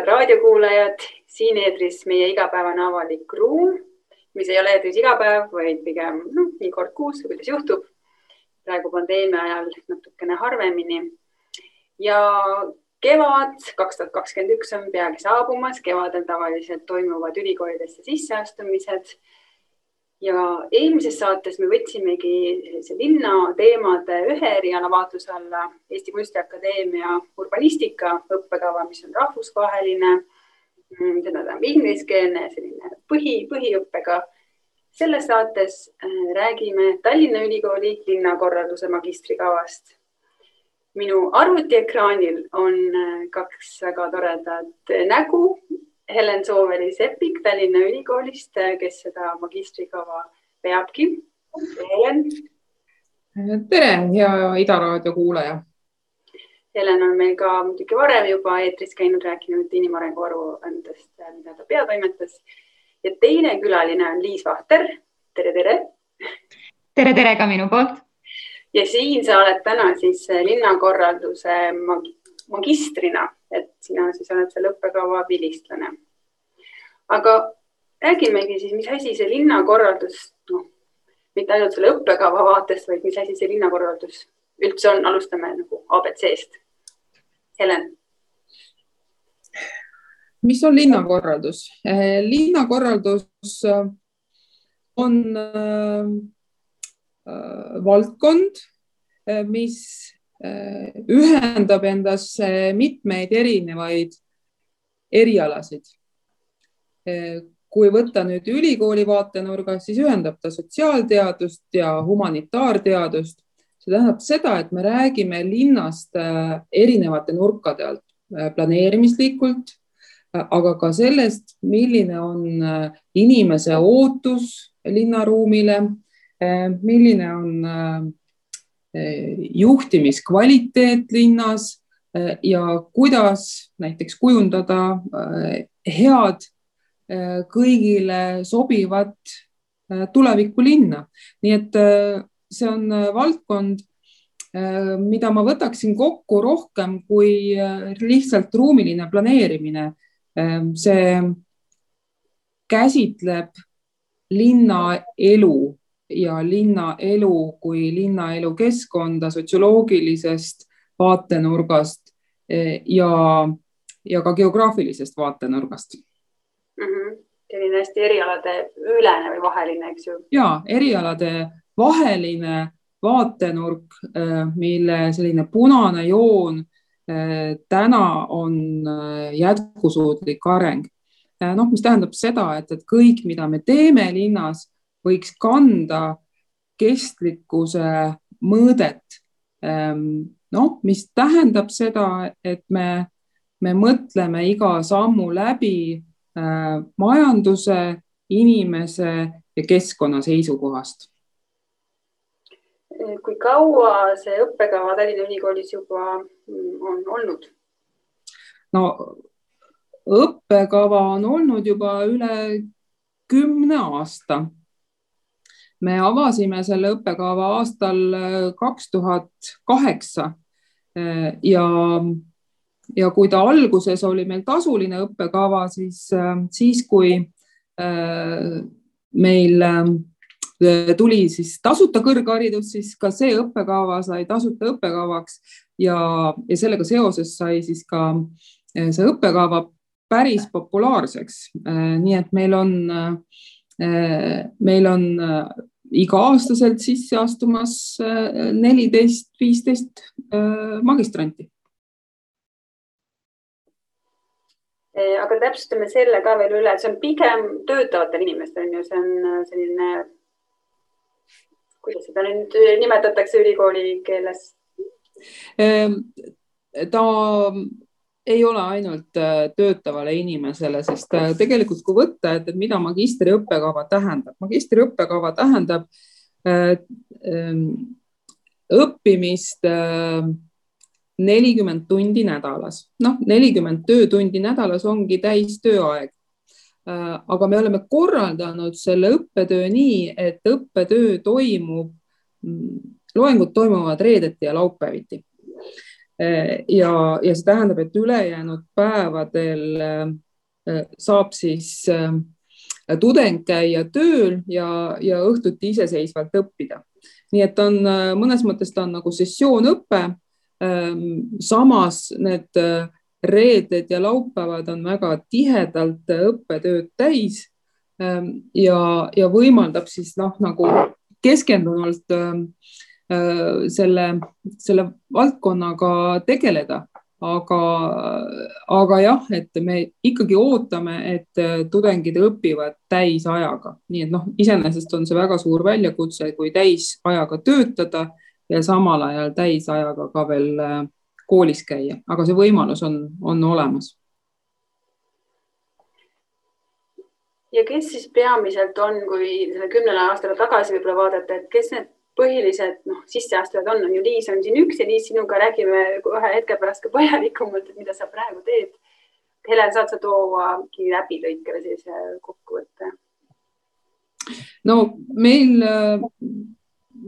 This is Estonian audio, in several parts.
head raadiokuulajad, siin eetris meie igapäevane avalik ruum, mis ei ole eetris iga päev, vaid pigem noh, nii kord kuus, kuidas juhtub. praegu pandeemia ajal natukene harvemini. ja kevad kaks tuhat kakskümmend üks on peagi saabumas, kevadel tavaliselt toimuvad ülikoolidesse sisseastumised ja eelmises saates me võtsimegi sellise linna teemade ühe eriala vaatluse alla Eesti Kunstiakadeemia urbanistika õppekava, mis on rahvusvaheline, seda tähendab ingliskeelne, selline põhi, põhiõppega. selles saates äh, räägime Tallinna Ülikooli linnakorralduse magistrikavast. minu arvutiekraanil on äh, kaks väga toredat nägu Helen Sooveli-Seppik Tallinna Ülikoolist, kes seda magistrikava peabki. Helen. tere, hea Ida raadio kuulaja. Helen on meil ka muidugi varem juba eetris käinud, rääkinud inimarengu aruandest, mida ta peatoimetas. ja teine külaline on Liis Vahter. tere, tere. tere, tere ka minu poolt. ja siin sa oled täna siis linnakorralduse mag magistrina et sina siis oled selle õppekava vilistlane. aga räägimegi siis, mis asi see linnakorraldus, noh, mitte ainult selle õppekava vaatest, vaid mis asi see linnakorraldus üldse on, alustame nagu abc-st. Helen. mis on linnakorraldus? Eh, linnakorraldus eh, on äh, valdkond, mis ühendab endasse mitmeid erinevaid erialasid. Äh, kui võtta nüüd ülikooli vaatenurgast, siis ühendab ta sotsiaalteadust ja humanitaarteadust. see tähendab seda, et me räägime linnast äh, erinevate nurkade alt, planeerimislikult, aga ka sellest, milline on inimese ootus linnaruumile, milline on juhtimiskvaliteet linnas eh, ja kuidas näiteks kujundada eh, head, eh, kõigile sobivat tulevikulinna. nii et see on valdkond, mida ma võtaksin kokku rohkem kui lihtsalt ruumiline planeerimine. see käsitleb linnaelu ja linnaelu kui linnaelu keskkonda sotsioloogilisest vaatenurgast eh, ja, ja ka geograafilisest vaatenurgast mm. -hmm. selline hästi erialade ülene või vaheline, eks ju? ja erialade vaheline vaatenurk, eh, mille selline punane joon eh, täna on jätkusuutlik areng. noh, mis tähendab seda, et, et kõik, mida me teeme linnas võiks kanda kestlikkuse mõõdet. Ehm, noh, mis tähendab seda, et me, me mõtleme iga sammu läbi äh, majanduse, inimese ja keskkonna seisukohast. kui kaua see õppekava Tallinna Ülikoolis juba mm, on olnud? no õppekava on olnud juba üle kümne aasta me avasime selle õppekava aastal äh, kaks tuhat kaheksa äh, ja, ja kui ta alguses oli meil tasuline õppekava, siis, äh, siis kui meil tuli siis tasuta kõrgharidus, siis ka see õppekava sai tasuta õppekavaks ja, ja sellega seoses sai siis ka see õppekava päris populaarseks. nii et meil on, meil on iga-aastaselt sisse astumas äh, neliteist, viisteist äh, magistranti. Äh, aga täpsustame selle ka veel üle, see on pigem töötavatel inimestel on ju, see on selline, kuidas seda nüüd nimetatakse ülikooli keeles? ta ei ole ainult äh, töötavale inimesele, sest äh, tegelikult kui võtta, et, mida magistriõppekava tähendab, magistriõppekava tähendab äh, ähm, õppimist nelikümmend tundi nädalas, noh, nelikümmend töötundi nädalas ongi täistööaeg. aga me oleme korraldanud selle õppetöö nii, et õppetöö toimub, mm, loengud toimuvad reedeti ja laupäeviti ja, ja see tähendab, et ülejäänud päevadel saab siis tudeng käia tööl ja, ja õhtuti iseseisvalt õppida. nii et on mõnes mõttes ta on nagu sessioonõpe. samas need reeded ja laupäevad on väga tihedalt õppetööd täis ja, ja võimaldab siis noh, nagu keskendunult selle, selle valdkonnaga tegeleda. Aga, aga jah, et me ikkagi ootame, et tudengid õpivad täisajaga, nii et noh, iseenesest on see väga suur väljakutse, kui täisajaga töötada ja samal ajal täisajaga ka veel äh, koolis käia, aga see võimalus on, on olemas. ja kes siis peamiselt on, kui selle kümnele aastale tagasi võib-olla vaadata, et kes need põhilised noh, sisseastujad on, on ju Liis on siin üks ja Liis, sinuga räägime kohe hetke pärast ka põhjalikumalt, et mida sa praegu teed. Helen, saad sa tuuagi läbilõikele sellise kokkuvõtte? no meil äh,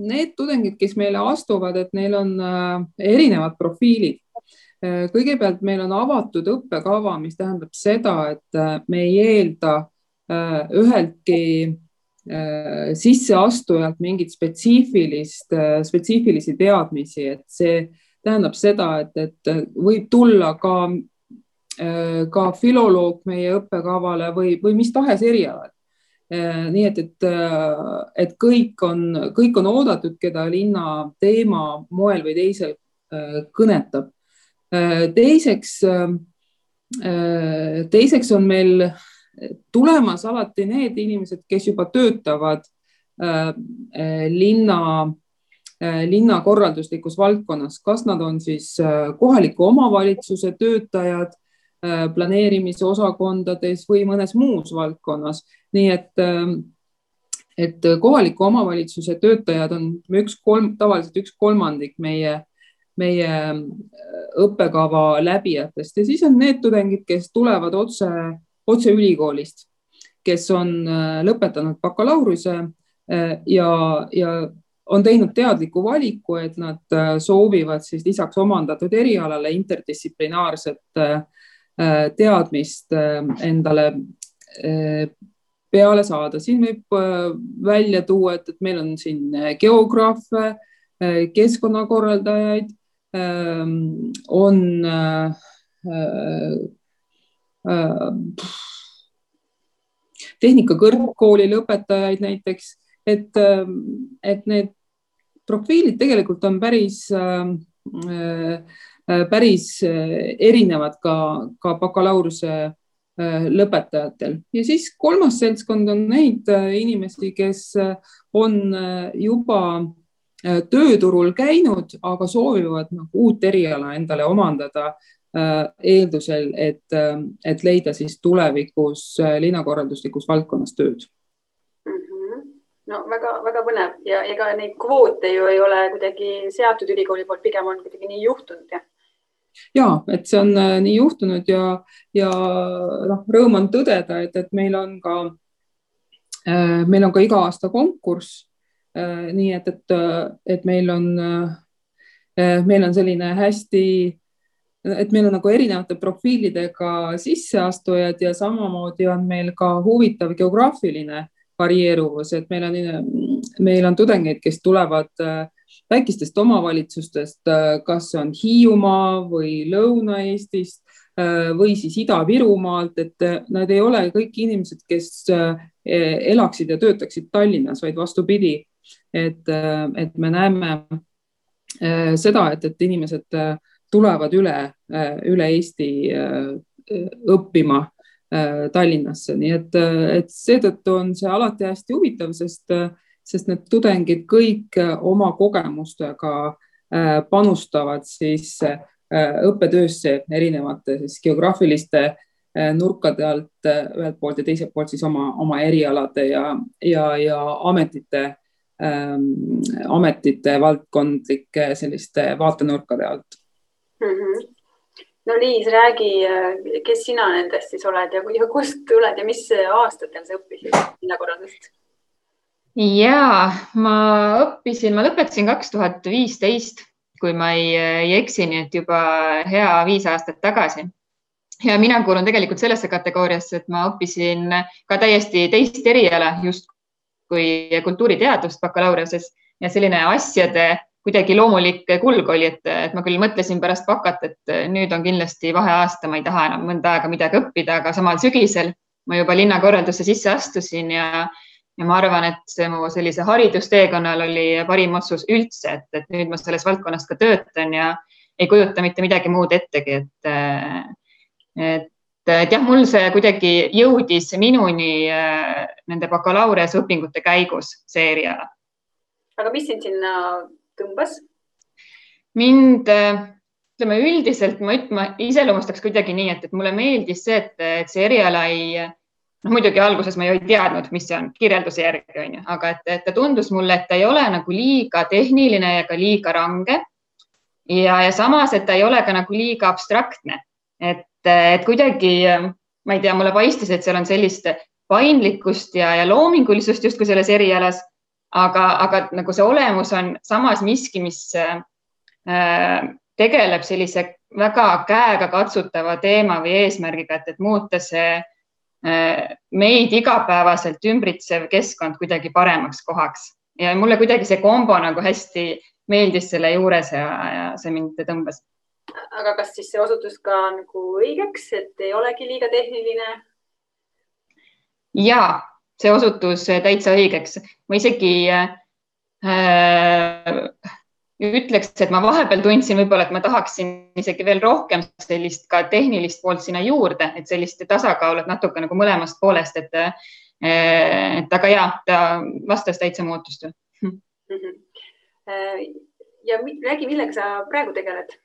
need tudengid, kes meile astuvad, et neil on äh, erinevad profiilid. Äh, kõigepealt meil on avatud õppekava, mis tähendab seda, et me ei eelda üheltki Äh, sisseastujalt mingit spetsiifilist, äh, spetsiifilisi teadmisi, et see tähendab seda, et, et võib tulla ka, äh, ka filoloog meie õppekavale või, või mis tahes erialal. nii et, et, et kõik on, kõik on oodatud, keda linna teema moel või teisel kõnetab. teiseks, teiseks on meil tulemas alati need inimesed, kes juba töötavad äh, äh, linna, äh, linnakorralduslikus valdkonnas, kas nad on siis kohaliku omavalitsuse töötajad planeerimisosakondades või mõnes muus valdkonnas. nii et, et kohaliku omavalitsuse töötajad on üks kolm, tavaliselt üks kolmandik meie meie õppekava läbijatest ja siis on need tudengid, kes tulevad otse otse ülikoolist, kes on äh, lõpetanud bakalaureuse äh, ja, ja on teinud teadliku valiku, et nad äh, soovivad siis lisaks omandatud erialale interdistsiplinaarset teadmist endale peale saada. siin võib välja tuua, et, et meil on siin geograafe, keskkonnakorraldajaid, on Äh, tehnikakõrgkooli lõpetajaid näiteks, et, äh, et need profiilid tegelikult on päris, äh, päris erinevad ka, ka bakalaureuse lõpetajatel. Ja siis kolmas seltskond on neid inimesi, kes on juba tööturul käinud, aga soovivad nagu uut eriala endale omandada eeldusel, et, äh, et leida siis tulevikus äh, linnakorralduslikus valdkonnas tööd mm. -hmm. no väga-väga põnev ja ega neid kvoote ju ei ole kuidagi seatud ülikooli poolt, pigem on kuidagi nii juhtunud, jah? ja et see on nii juhtunud ja, ja noh, rõõm on tõdeda, et, et meil on ka, meil on ka iga aasta konkurss. nii et, et, et meil on, meil on selline hästi et meil on nagu erinevate profiilidega sisseastujad ja samamoodi on meil ka huvitav geograafiline varieeruvus, et meil on, meil on tudengeid, kes tulevad äh, väikestest omavalitsustest, äh, kas see on Hiiumaa või Lõuna-Eestist äh, või siis Ida-Virumaalt, et nad ei ole kõik inimesed, kes elaksid ja töötaksid Tallinnas, vaid vastupidi, et, et me näeme seda, et, et inimesed tulevad üle, äh, üle Eesti äh, õppima äh, Tallinnasse, nii et, et seetõttu on see alati hästi huvitav, sest, sest need tudengid kõik oma kogemustega panustavad siis õppetöösse erinevate siis geograafiliste nurkade alt ühelt poolt ja teiselt poolt siis oma, oma erialade ja, ja, ja ametite ähm,, ametite valdkondlike selliste vaatenurkade alt mm. -hmm. no Liis, räägi, kes sina nendest siis oled ja, ja kust tuled ja mis aastatel sa õppisid linnakorraldust? ja ma õppisin, ma lõpetasin kaks tuhat viisteist kui ma ei, ei eksi, nii et juba hea viis aastat tagasi. ja mina kuulun tegelikult sellesse kategooriasse, et ma õppisin ka täiesti teist eriala justkui kultuuriteadust bakalaureuse ja selline asjade kuidagi loomulik kulg oli, et, et ma küll mõtlesin pärast bakat, et nüüd on kindlasti vaheaasta, ma ei taha enam mõnda aega midagi õppida, aga samal sügisel ma juba linnakorraldusse sisse astusin ja, ja ma arvan, et see mu sellise haridusteekonnal oli parim otsus üldse, et, et nüüd ma selles valdkonnas ka töötan ja ei kujuta mitte midagi muud ettegi, et, et, et jah, mul see kuidagi jõudis minuni äh, nende bakalaureuseõpingute käigus, see eriala. Aga mis sind sinna tõmbas? mind, ütleme üldiselt ma ütlema, iseloomustaks kuidagi nii, et, et mulle meeldis see, et, et see eriala ei, noh muidugi alguses ma ju ei teadnud, mis see on kirjelduse järgi on ju, aga et, et ta tundus mulle, et ta ei ole nagu liiga tehniline ega liiga range. ja, ja samas, et ta ei ole ka nagu liiga abstraktne, et, et kuidagi ma ei tea, mulle paistis, et seal on sellist paindlikkust ja, ja loomingulisust justkui selles erialas aga, aga nagu see olemus on samas miski, mis äh, tegeleb sellise väga käegakatsutava teema või eesmärgiga, et, et muuta see äh, meid igapäevaselt ümbritsev keskkond kuidagi paremaks kohaks ja mulle kuidagi see kombo nagu hästi meeldis selle juures ja, ja see mind tõmbas. aga kas siis see osutus ka nagu õigeks, et ei olegi liiga tehniline? ja see osutus täitsa õigeks. ma isegi äh, ütleks, et ma vahepeal tundsin võib-olla, et ma tahaksin isegi veel rohkem sellist ka tehnilist poolt sinna juurde, et sellist tasakaalu, et natuke nagu mõlemast poolest, et, et aga ja ta vastas täitsa mu ootustele mm. -hmm. ja räägi, millega sa praegu tegeled?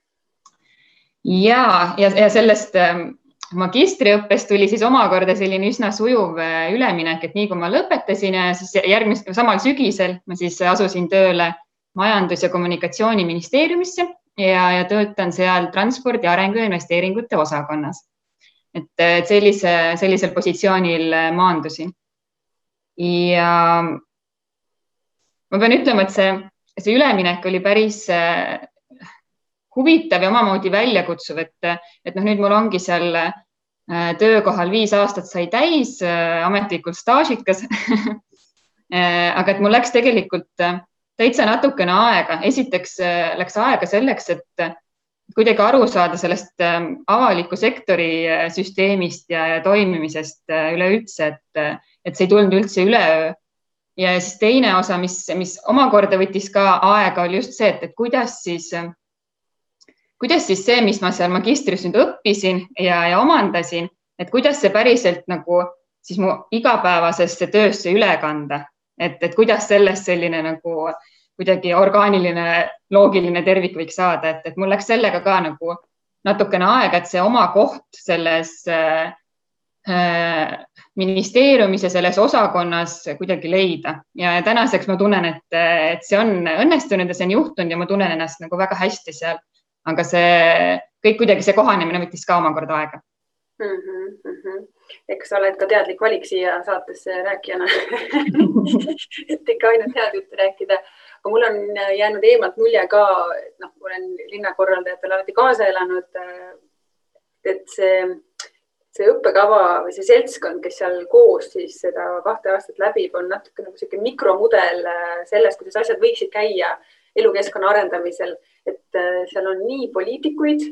ja, ja, ja sellest magistriõppes tuli siis omakorda selline üsna sujuv äh, üleminek, et nii kui ma lõpetasin ja siis järgmisel, samal sügisel ma siis asusin tööle Majandus- ja Kommunikatsiooniministeeriumisse ja, ja töötan seal transpordi arengu ja investeeringute osakonnas. et, et sellise, sellisel positsioonil äh, maandusin. ja ma pean ütlema, et see, see üleminek oli päris äh, huvitav ja omamoodi väljakutsuv, et, et noh, nüüd mul ongi seal äh, töökohal viis aastat sai täis, äh, ametlikult staažikas äh, aga et mul läks tegelikult täitsa natukene aega. esiteks läks aega selleks, et kuidagi aru saada sellest avaliku sektori süsteemist ja, ja toimimisest üleüldse, et, et see ei tulnud üldse üleöö. ja siis teine osa, mis, mis omakorda võttis ka aega, oli just see, et, et kuidas siis kuidas siis see, mis ma seal magistris nüüd õppisin ja, ja omandasin, et kuidas see päriselt nagu siis mu igapäevasesse töösse üle kanda, et, et kuidas sellest selline nagu kuidagi orgaaniline, loogiline tervik võiks saada, et, et mul läks sellega ka nagu natukene aega, et see oma koht selles äh, ministeeriumis ja selles osakonnas kuidagi leida. Ja tänaseks ma tunnen, et, et see on õnnestunud ja see on juhtunud ja ma tunnen ennast nagu väga hästi seal aga see kõik kuidagi see kohanemine võttis ka omakorda aega mm. -hmm, mm -hmm. eks sa oled ka teadlik valik siia saatesse rääkijana et ikka ainult head juttu rääkida. aga mul on jäänud eemalt mulje ka, et noh, olen linnakorraldajatele alati kaasa elanud. et see, see õppekava või see seltskond, kes seal koos siis seda kahte aastat läbib, on natuke nagu niisugune mikromudel sellest, kuidas asjad võiksid käia elukeskkonna arendamisel et äh, seal on nii poliitikuid,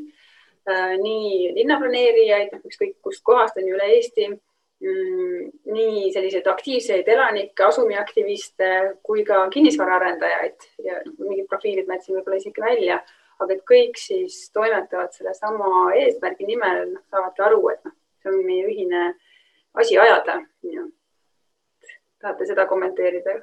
äh, nii linnaplaneerijaid, noh, ükskõik kustkohast on ju üle Eesti, mm, nii selliseid aktiivseid elanikke, asumiaktiviste kui ka kinnisvaraarendajaid ja mingid profiilid ma jätsin võib-olla isegi välja, aga et kõik siis toimetavad sellesama eesmärgi nimel, noh, saavadki aru, et noh, see on meie ühine asi ajada. tahate seda kommenteerida?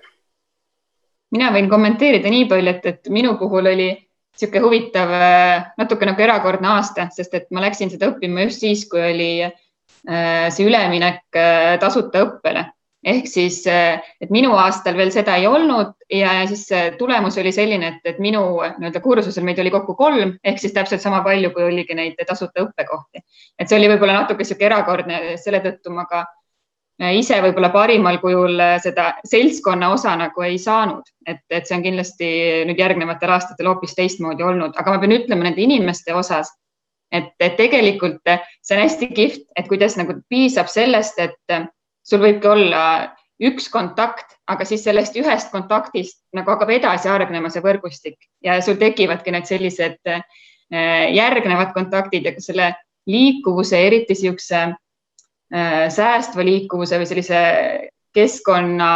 Mina võin kommenteerida nii palju, et, et minu puhul oli niisugune huvitav, äh, natuke nagu erakordne aasta, sest et ma läksin seda õppima just siis, kui oli äh, see üleminek äh, tasuta õppele ehk siis, et minu aastal veel seda ei olnud ja siis tulemus oli selline, et, et minu nii-öelda kursusel meid oli kokku kolm ehk siis täpselt sama palju, kui oligi neid tasuta õppekohti. et see oli võib-olla natuke sihuke erakordne, selle tõttu ma ka ise võib-olla parimal kujul seda seltskonna osa nagu ei saanud, et, et see on kindlasti nüüd järgnevatel aastatel hoopis teistmoodi olnud, aga ma pean ütlema nende inimeste osas, et, et tegelikult see on hästi kihvt, et kuidas nagu piisab sellest, et sul võibki olla üks kontakt, aga siis sellest ühest kontaktist nagu hakkab edasi hargnema see võrgustik. Ja sul tekivadki need sellised äh, järgnevad kontaktid ja selle liikuvuse, eriti niisuguse äh, säästva liikuvuse või sellise keskkonna,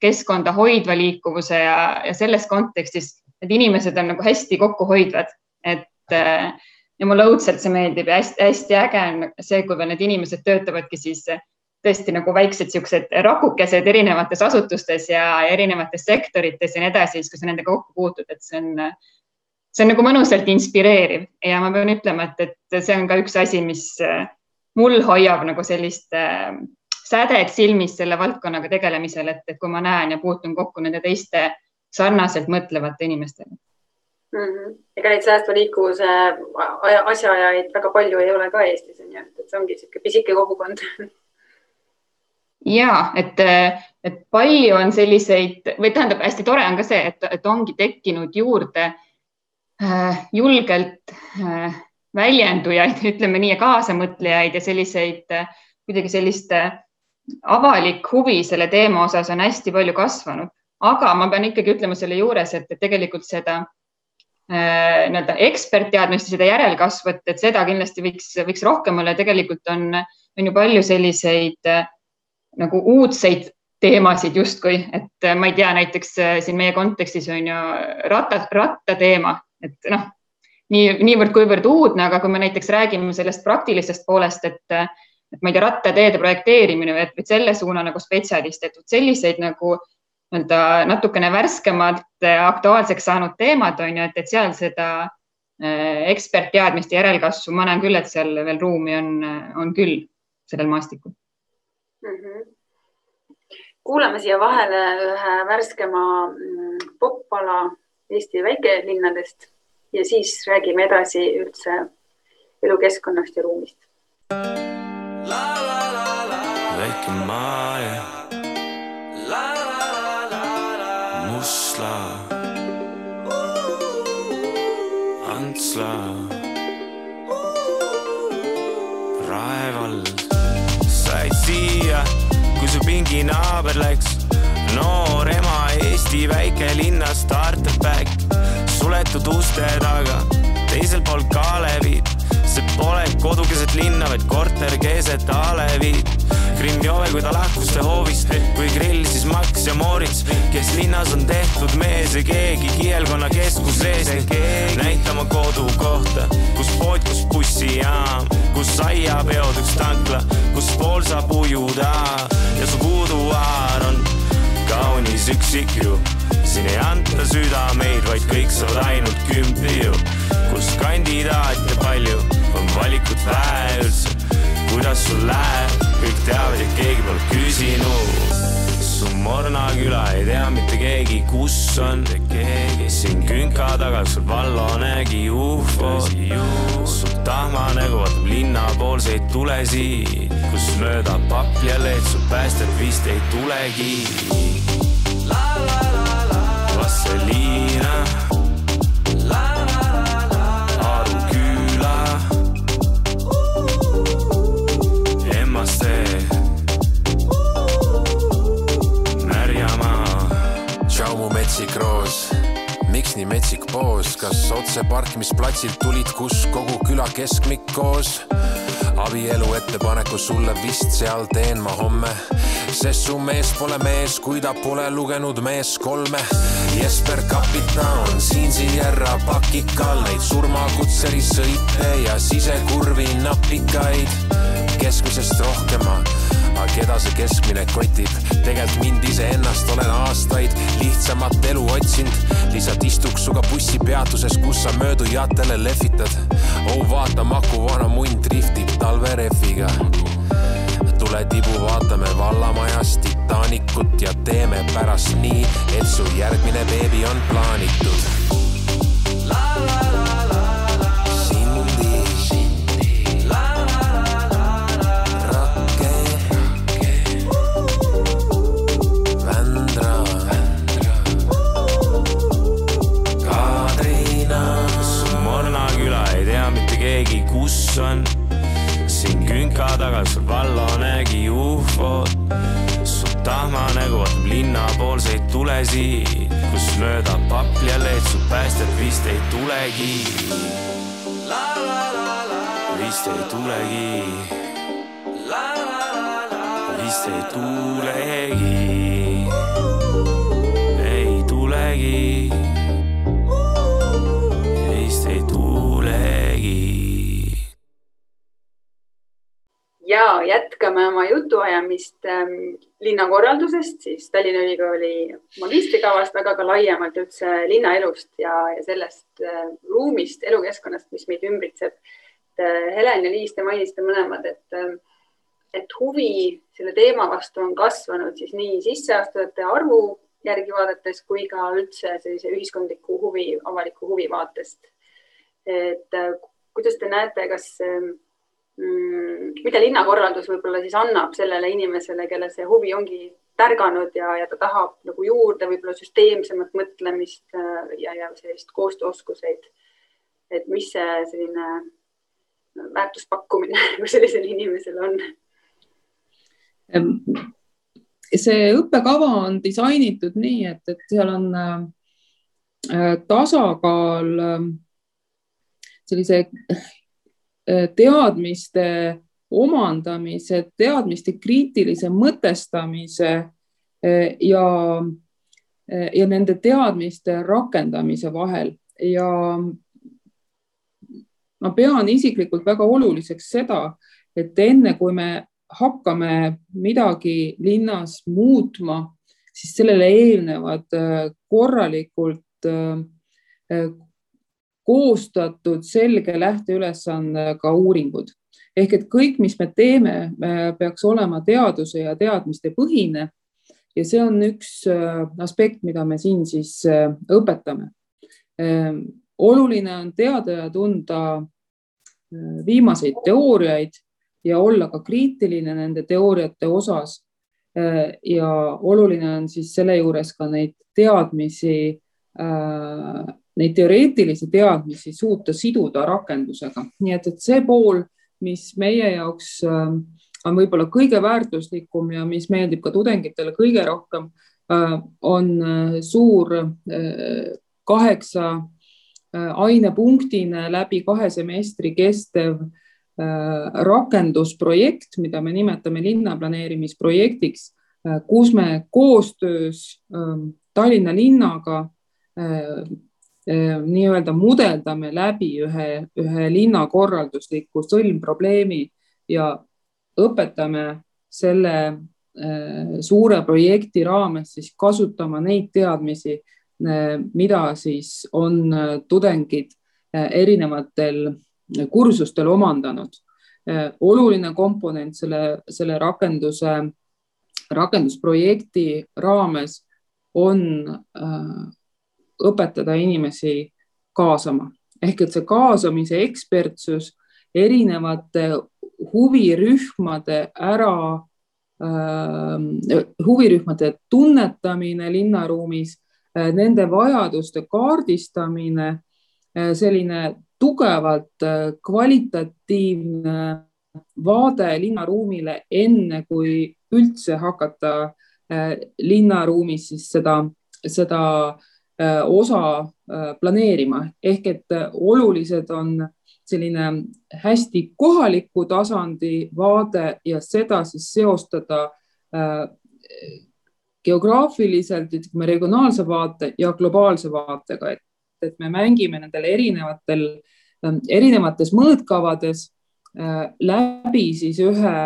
keskkonda hoidva liikuvuse ja, ja selles kontekstis need inimesed on nagu hästi kokkuhoidvad, et äh, ja mulle õudselt see meeldib ja hästi-hästi äge on see, kui need inimesed töötavadki siis tõesti nagu väiksed siuksed rakukesed erinevates asutustes ja erinevates sektorites ja nii edasi, siis kui sa nendega kokku puutud, et see on, see on nagu mõnusalt inspireeriv. Ja ma pean ütlema, et, et see on ka üks asi, mis mul hoiab nagu sellist äh, sädet silmis selle valdkonnaga tegelemisel, et, et kui ma näen ja puutun kokku nende teiste sarnaselt mõtlevate inimestega mm. -hmm. ega neid säästva liikuvuse asjaajajaid väga palju ei ole ka Eestis, on ju, et see ongi niisugune pisike kogukond ja et, et palju on selliseid või tähendab, hästi tore on ka see, et, et ongi tekkinud juurde äh, julgelt äh, väljendujaid, ütleme nii, ja kaasamõtlejaid ja selliseid äh, kuidagi sellist äh, avalik huvi selle teema osas on hästi palju kasvanud, aga ma pean ikkagi ütlema selle juures, et, tegelikult seda äh, nii-öelda ekspertteadmist ja seda järelkasvu, et, et seda kindlasti võiks, võiks rohkem olla. Ja tegelikult on, on ju palju selliseid äh, nagu uudseid teemasid justkui, et ma ei tea, näiteks siin meie kontekstis on ju ratta, rattateema, et noh, nii, niivõrd-kuivõrd uudne, aga kui me näiteks räägime sellest praktilisest poolest, et, äh, et ma ei tea, rattateede projekteerimine või et, et selle suuna nagu spetsialist, et selliseid nagu nii-öelda natukene värskemalt aktuaalseks saanud teemad on ju, et, et seal seda ekspertteadmist ja järelkasvu ma näen küll, et seal veel ruumi on, on küll sellel maastikul mm. -hmm. kuulame siia vahele ühe värskema mm, poppala Eesti väikelinnadest ja siis räägime edasi üldse elukeskkonnast ja ruumist. väike Maarja, Musla, Antsla, Rae vald siia, kui su pinginaaber läks. noor ema Eesti väikelinnas starterback, suletud uste taga, teisel pool Kalevit see pole kodu keset linna, vaid korter keset aleviid. Grimm Jove, kui ta lahkus ta hoovist, kui grill, siis Max ja Moritz, kes linnas on tehtud mees ja keegi kielkonna keskuses näitama kodukohta, kus pood, kus bussijaam, kus aiapeod, üks tankla, kus pool saab ujuda. Ja su puuduaar on kaunis üksik ju siin ei anta südameid, vaid kõik saavad ainult kümpi ju, kus kandidaate palju on valikut vähe üldse. kuidas sul läheb, kõik teavad ja keegi pole küsinud. su Morna küla ei tea mitte keegi, kus on keegi. siin künka taga sul Vallo nägi ufod. su tahmanägu vaatab linnapoolseid tulesid, kus mööda papja leed su päästet vist ei tulegi. Vastseliina metsik roos, miks nii metsik poos, kas otse parkimisplatsilt tulid, kus kogu küla keskmik koos? abielu ettepaneku sulle vist seal teen ma homme, sest su mees pole mees, kui ta pole lugenud mees kolme. Jesper Kapitan on siin Sierra pakikal neid surmakutselisõite ja sisekurvi napikaid, keskmisest rohkema aga keda see keskmine kotib? tegelikult mind iseennast olen aastaid lihtsamat elu otsinud, lihtsalt istuks sinuga bussipeatuses, kus sa möödujatele lehvitad. oh vaata, Maku vana munn driftib talverehviga tule tibu, vaatame vallamajast Titanicut ja teeme pärast nii, et su järgmine beebi on plaanitud. la la la la. keegi, kus on künka taga sul valla nägi ufot. su tahmane vaatab linnapoolseid tulesid, kus mööda papli ja leed su päästjad vist ei tulegi. vist ei tulegi. vist ei tulegi. ei tulegi. vist ei tulegi ja jätkame oma jutuajamist ähm, linnakorraldusest, siis Tallinna Ülikooli magistrikavast, aga ka laiemalt üldse linnaelust ja, ja sellest äh, ruumist, elukeskkonnast, mis meid ümbritseb. Äh, Helen ja Liis, te mainisite mõlemad, et, äh, et huvi selle teema vastu on kasvanud siis nii sisseastujate arvu järgi vaadates kui ka üldse sellise ühiskondliku huvi, avaliku huvi vaatest. et äh, kuidas te näete, kas äh, Mm, mida linnakorraldus võib-olla siis annab sellele inimesele, kellel see huvi ongi tärganud ja, ja ta tahab nagu juurde võib-olla süsteemsemat mõtlemist äh, ja, ja sellist koostööoskuseid. et mis see selline väärtuspakkumine nagu sellisel inimesel on? see õppekava on disainitud nii, et, et seal on äh, tasakaal äh, sellise Äh, teadmiste omandamise, teadmiste kriitilise mõtestamise äh, ja, äh, ja nende teadmiste rakendamise vahel. Ja ma pean isiklikult väga oluliseks seda, et enne kui me hakkame midagi linnas muutma, siis sellele eelnevad korralikult koostatud selge lähteülesandega uuringud ehk et kõik, mis me teeme, peaks olema teaduse ja teadmiste põhine. ja see on üks äh, aspekt, mida me siin siis äh, õpetame. Ähm, oluline on teada ja tunda äh, viimaseid teooriaid ja olla ka kriitiline nende teooriate osas. ja oluline on siis selle juures ka neid teadmisi neid teoreetilisi teadmisi suuta siduda rakendusega, nii et, et see pool, mis meie jaoks äh, on võib-olla kõige väärtuslikum ja mis meeldib ka tudengitele kõige rohkem, äh, on äh, suur kaheksa ainepunktine läbi kahe semestri kestev rakendusprojekt, mida me nimetame linnaplaneerimisprojektiks, kus me koostöös Tallinna linnaga nii-öelda mudeldame läbi ühe, ühe linnakorraldusliku sõlmprobleemi ja õpetame selle äh, suure projekti raames siis kasutama neid teadmisi, äh, mida siis on tudengid erinevatel kursustel omandanud. oluline komponent selle, selle rakenduse, rakendusprojekti raames on õpetada inimesi kaasama. Ehk et see kaasamise ekspertsus, erinevate huvirühmade ära äh,, huvirühmade tunnetamine linnaruumis äh,, nende vajaduste kaardistamine äh,, selline tugevalt äh, kvalitatiivne vaade linnaruumile, enne kui üldse hakata äh, linnaruumis siis seda, seda äh, osa äh, planeerima. Ehk et äh, olulised on selline hästi kohaliku tasandi vaade ja seda siis seostada geograafiliselt, ütleme regionaalse vaate ja globaalse vaatega, et, et me mängime nendel erinevatel, erinevates mõõtkavades läbi siis ühe,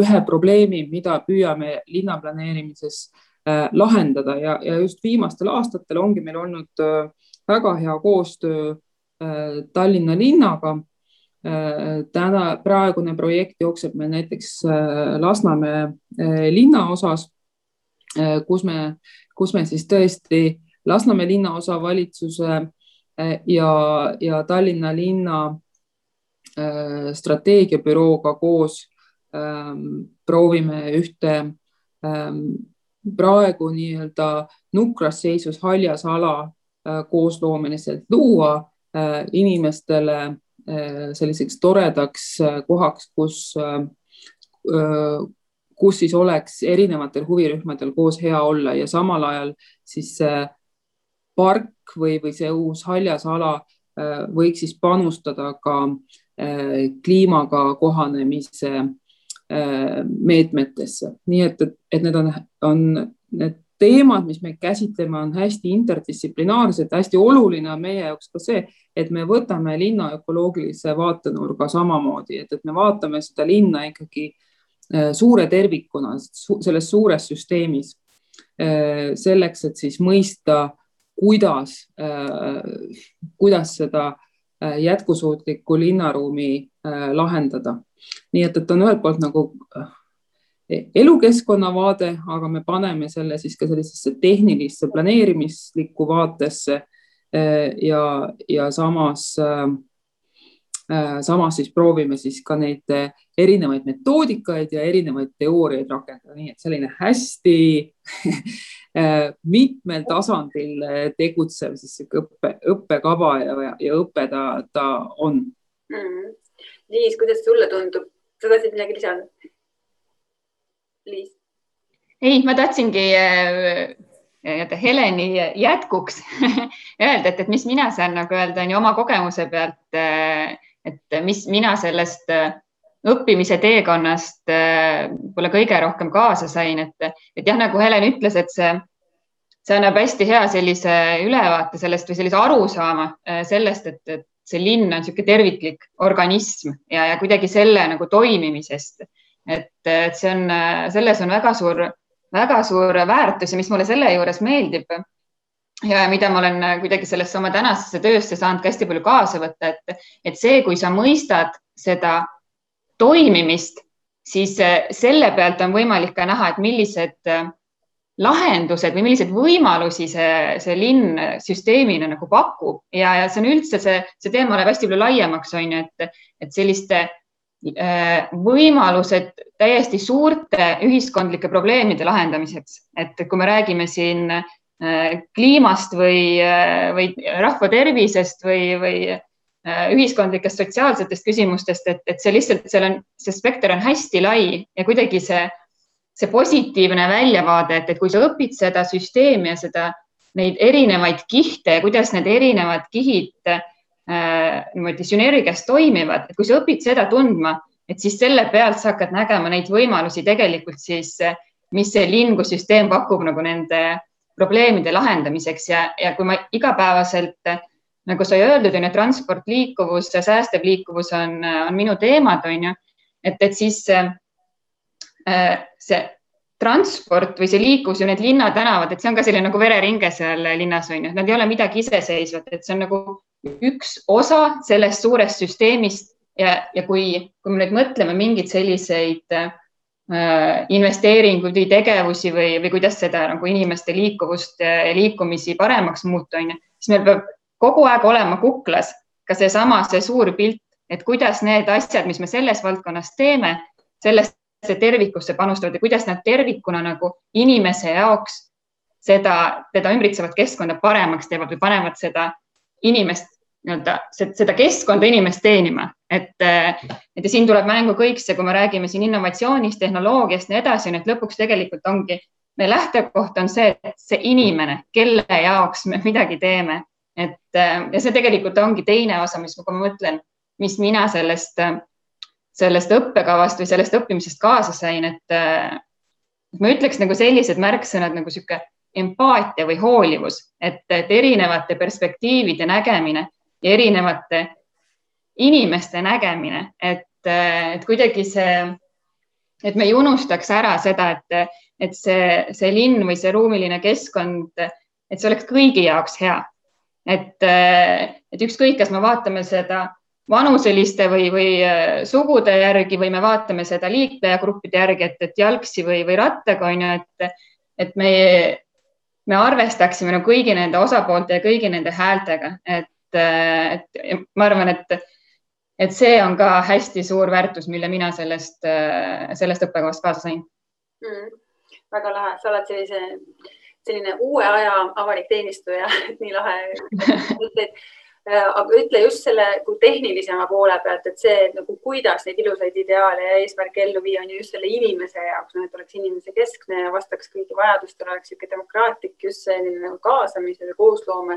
ühe probleemi, mida püüame linnaplaneerimises Äh, lahendada ja, ja just viimastel aastatel ongi meil olnud äh, väga hea koostöö äh, Tallinna linnaga. täna praegune projekt jookseb meil näiteks Lasnamäe linnaosas, kus me, kus me siis tõesti Lasnamäe linnaosavalitsuse ja, ja Tallinna linna strateegiabürooga koos ähm, proovime ühte ähm, praegu nii-öelda nukras seisus haljas ala äh, koosloomeliselt luua inimestele selliseks toredaks kohaks, kus, kus siis oleks erinevatel huvirühmadel koos hea olla ja samal ajal siis park või, või see uus haljas ala võiks siis panustada ka kliimaga kohanemise meetmetesse, nii et, et, et need on, on need teemad, mis me käsitleme, on hästi interdistsiplinaarsed, hästi oluline on meie jaoks ka see, et me võtame linna ökoloogilise vaatenurga samamoodi, et, et me vaatame seda linna ikkagi äh, suure tervikuna selles suures süsteemis. Äh, selleks, et siis mõista, kuidas, äh, kuidas seda jätkusuutlikku linnaruumi lahendada. nii et, et on ühelt poolt nagu elukeskkonna vaade, aga me paneme selle siis ka sellisesse tehnilisse planeerimislikku vaatesse ja, ja samas, samas siis proovime siis ka neid erinevaid metoodikaid ja erinevaid teooriaid rakendada, nii et selline hästi mitmel tasandil tegutsev siis õppe, õppekava ja, ja õpe ta, ta on mm. -hmm. Liis, kuidas sulle tundub, sa tahtsid midagi lisada? Liis? ei, ma tahtsingi äh, Heleni jätkuks öelda, et, et mis mina saan nagu öelda on ju oma kogemuse pealt, et mis mina sellest äh, õppimise teekonnast võib-olla kõige rohkem kaasa sain, et, et jah, nagu Helen ütles, et see, see annab hästi hea sellise ülevaate sellest või sellise arusaama sellest, et, et see linn on niisugune terviklik organism ja, ja kuidagi selle nagu toimimisest. Et, et see on, selles on väga suur, väga suur väärtus ja mis mulle selle juures meeldib ja mida ma olen kuidagi sellesse oma tänasesse töösse saanud ka hästi palju kaasa võtta, et, et see, kui sa mõistad seda toimimist, siis selle pealt on võimalik ka näha, et millised lahendused või milliseid võimalusi see, see linn süsteemina nagu pakub. Ja, ja see on üldse see, see teema läheb hästi palju laiemaks, on ju, et, et selliste Äh, võimalused täiesti suurte ühiskondlike probleemide lahendamiseks, et kui me räägime siin äh, kliimast või, äh, või rahva tervisest või, või ühiskondlikest sotsiaalsetest küsimustest, et, et see lihtsalt, seal on, see spekter on hästi lai ja kuidagi see, see positiivne väljavaade, et, et kui sa õpid seda süsteemi ja seda, neid erinevaid kihte ja kuidas need erinevad kihid äh, Äh, niimoodi sünergias toimivad, et kui sa õpid seda tundma, et siis selle pealt sa hakkad nägema neid võimalusi tegelikult siis, mis see linn kui süsteem pakub nagu nende probleemide lahendamiseks ja, ja kui ma igapäevaselt nagu sai öeldud, on ju, transport, liikuvus, säästev liikuvus on, on minu teemad, on ju, et, et siis äh, see transport või see liiklus ja need linnatänavad, et see on ka selline nagu vereringe seal linnas on ju, nad ei ole midagi iseseisvat, et see on nagu üks osa sellest suurest süsteemist ja, ja kui, kui me nüüd mõtleme mingeid selliseid äh, investeeringuid või tegevusi või, või kuidas seda nagu inimeste liikuvust ja liikumisi paremaks muuta, on ju, siis meil peab kogu aeg olema kuklas ka seesama, see suur pilt, et kuidas need asjad, mis me selles valdkonnas teeme, sellest tervikusse panustavad ja kuidas nad tervikuna nagu inimese jaoks seda, teda ümbritsevat keskkonda paremaks teevad või panevad seda inimest nii-öelda seda keskkonda inimest teenima, et, et ja siin tuleb mängu kõik see, kui me räägime siin innovatsioonist, tehnoloogiast, nii edasi, et lõpuks tegelikult ongi meie lähtekoht on see, et see inimene, kelle jaoks me midagi teeme, et ja see tegelikult ongi teine osa, mis ma mõtlen, mis mina sellest sellest õppekavast või sellest õppimisest kaasa sain, et ma ütleks nagu sellised märksõnad nagu sihuke empaatia või hoolivus, et, et erinevate perspektiivide nägemine ja erinevate inimeste nägemine, et, et kuidagi see, et me ei unustaks ära seda, et, et see, see linn või see ruumiline keskkond, et see oleks kõigi jaoks hea. Et, et ükskõik, kas me vaatame seda vanuseliste või, või äh, sugude järgi või me vaatame seda liiklejagruppide järgi, et, et jalgsi või, või rattaga on ju, et, et me, me arvestaksime no kõigi nende osapoolte ja kõigi nende häältega, et, äh, et ma arvan, et, et see on ka hästi suur väärtus, mille mina sellest, äh, sellest õppekavast kaasa sain mm,. väga lahe, sa oled sellise, selline uue aja avalik teenistuja nii lahe Äh, aga ütle just selle kui tehnilisema poole pealt, et see nagu, kuidas neid ilusaid ideaale ja eesmärke ellu viia, on ju just selle inimese jaoks, noh, et oleks inimese keskne ja vastaks kõigi vajadustele, oleks niisugune demokraatlik, just selline nagu kaasamise ja koosloome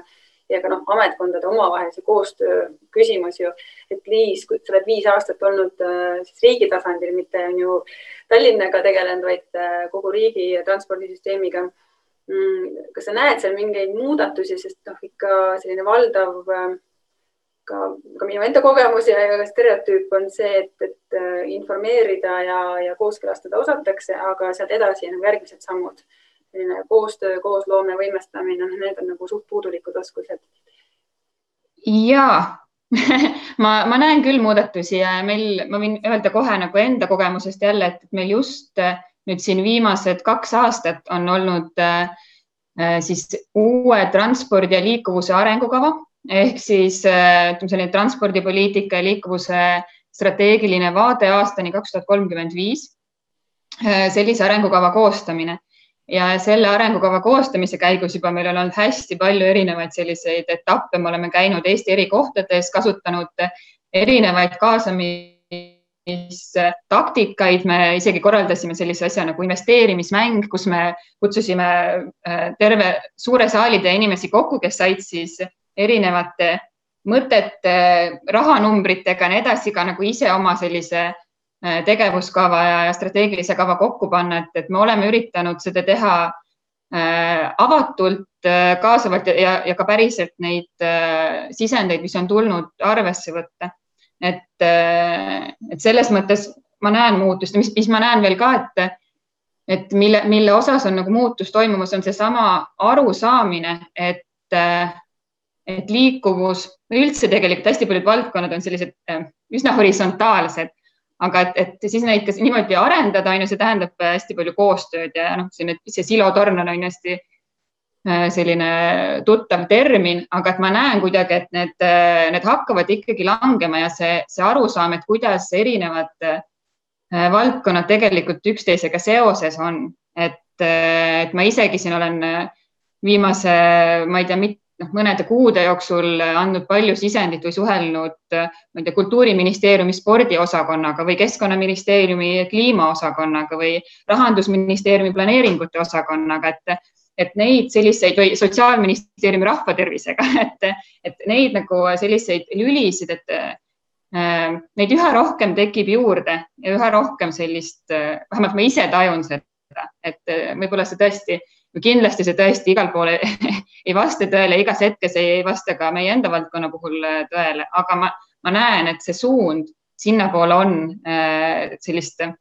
ja ka noh, ametkondade omavahelise koostöö küsimus ju, et Liis, sa oled viis aastat olnud äh, siis riigi tasandil, mitte on ju Tallinnaga tegelenud, vaid äh, kogu riigi transpordisüsteemiga kas sa näed seal mingeid muudatusi, sest noh, ikka selline valdav äh, ka, ka minu enda kogemus ja, ja stereotüüp on see, et, et äh, informeerida ja, ja kooskõlastada osatakse, aga sealt edasi nagu järgmised sammud, selline koostöö, koosloome, võimestamine, noh, need on nagu suht puudulikud oskused. ja ma, ma näen küll muudatusi ja meil, ma võin öelda kohe nagu enda kogemusest jälle, et meil just äh, nüüd siin viimased kaks aastat on olnud äh, äh, siis uue transpordi ja liikuvuse arengukava ehk siis äh, ütleme, selline transpordipoliitika ja liikuvuse strateegiline vaade aastani kaks tuhat kolmkümmend viis. sellise arengukava koostamine ja selle arengukava koostamise käigus juba meil on olnud hästi palju erinevaid selliseid etappe, me oleme käinud Eesti eri kohtades, kasutanud erinevaid kaasamisi taktikaid, me isegi korraldasime sellise asja nagu investeerimismäng, kus me kutsusime äh, terve suure saali täie inimesi kokku, kes said siis erinevate mõtete, rahanumbritega ja nii edasi ka nagu ise oma sellise äh, tegevuskava ja, strateegilise kava kokku panna, et, et me oleme üritanud seda teha äh, avatult, kaasavalt ja, ja ka päriselt neid sisendeid, mis on tulnud, arvesse võtta et, äh, et selles mõttes ma näen muutust ja mis, mis ma näen veel ka, et, et mille, mille osas on nagu muutus toimumas, on seesama arusaamine, et, äh, et liikuvus või üldse tegelikult hästi paljud valdkonnad on sellised äh, üsna horisontaalsed, aga et, et siis neid ka niimoodi arendada, on ju, see tähendab hästi palju koostööd ja noh, siin see silotorn on hästi selline tuttav termin, aga et ma näen kuidagi, et need, äh, need hakkavad ikkagi langema ja see, see arusaam, et kuidas erinevad äh, valdkonnad tegelikult üksteisega seoses on, et, et ma isegi siin olen viimase, ma ei tea, noh, mõnede kuude jooksul andnud palju sisendit või suhelnud, ma ei tea, kultuuriministeeriumi spordiosakonnaga või keskkonnaministeeriumi kliimaosakonnaga või rahandusministeeriumi planeeringute osakonnaga, et et neid selliseid või Sotsiaalministeeriumi rahvatervisega, et, et neid nagu selliseid lülisid, et äh, neid üha rohkem tekib juurde ja üha rohkem sellist äh,, vähemalt ma ise tajun seda, et äh, võib-olla see tõesti, kindlasti see tõesti igal pool ei vasta tõele, igas hetkes ei, ei vasta ka meie enda valdkonna puhul äh, tõele, aga ma, ma näen, et see suund sinnapoole on äh, sellist äh,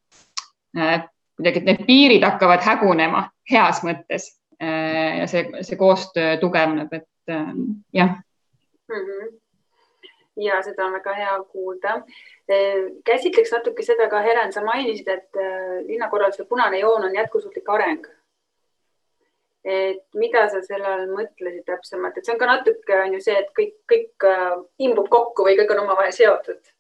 kuidagi, et need piirid hakkavad hägunema heas mõttes ja see, see koostöö tugevneb, et äh, jah mm. -hmm ja seda on väga hea kuulda. Äh, käsitleks natuke seda ka, Helen, sa mainisid, et linnakorralduse punane joon on jätkusuutlik areng. et mida sa selle all mõtlesid täpsemalt, et see on ka natuke on ju see, et kõik, kõik imbub kokku või kõik on omavahel seotud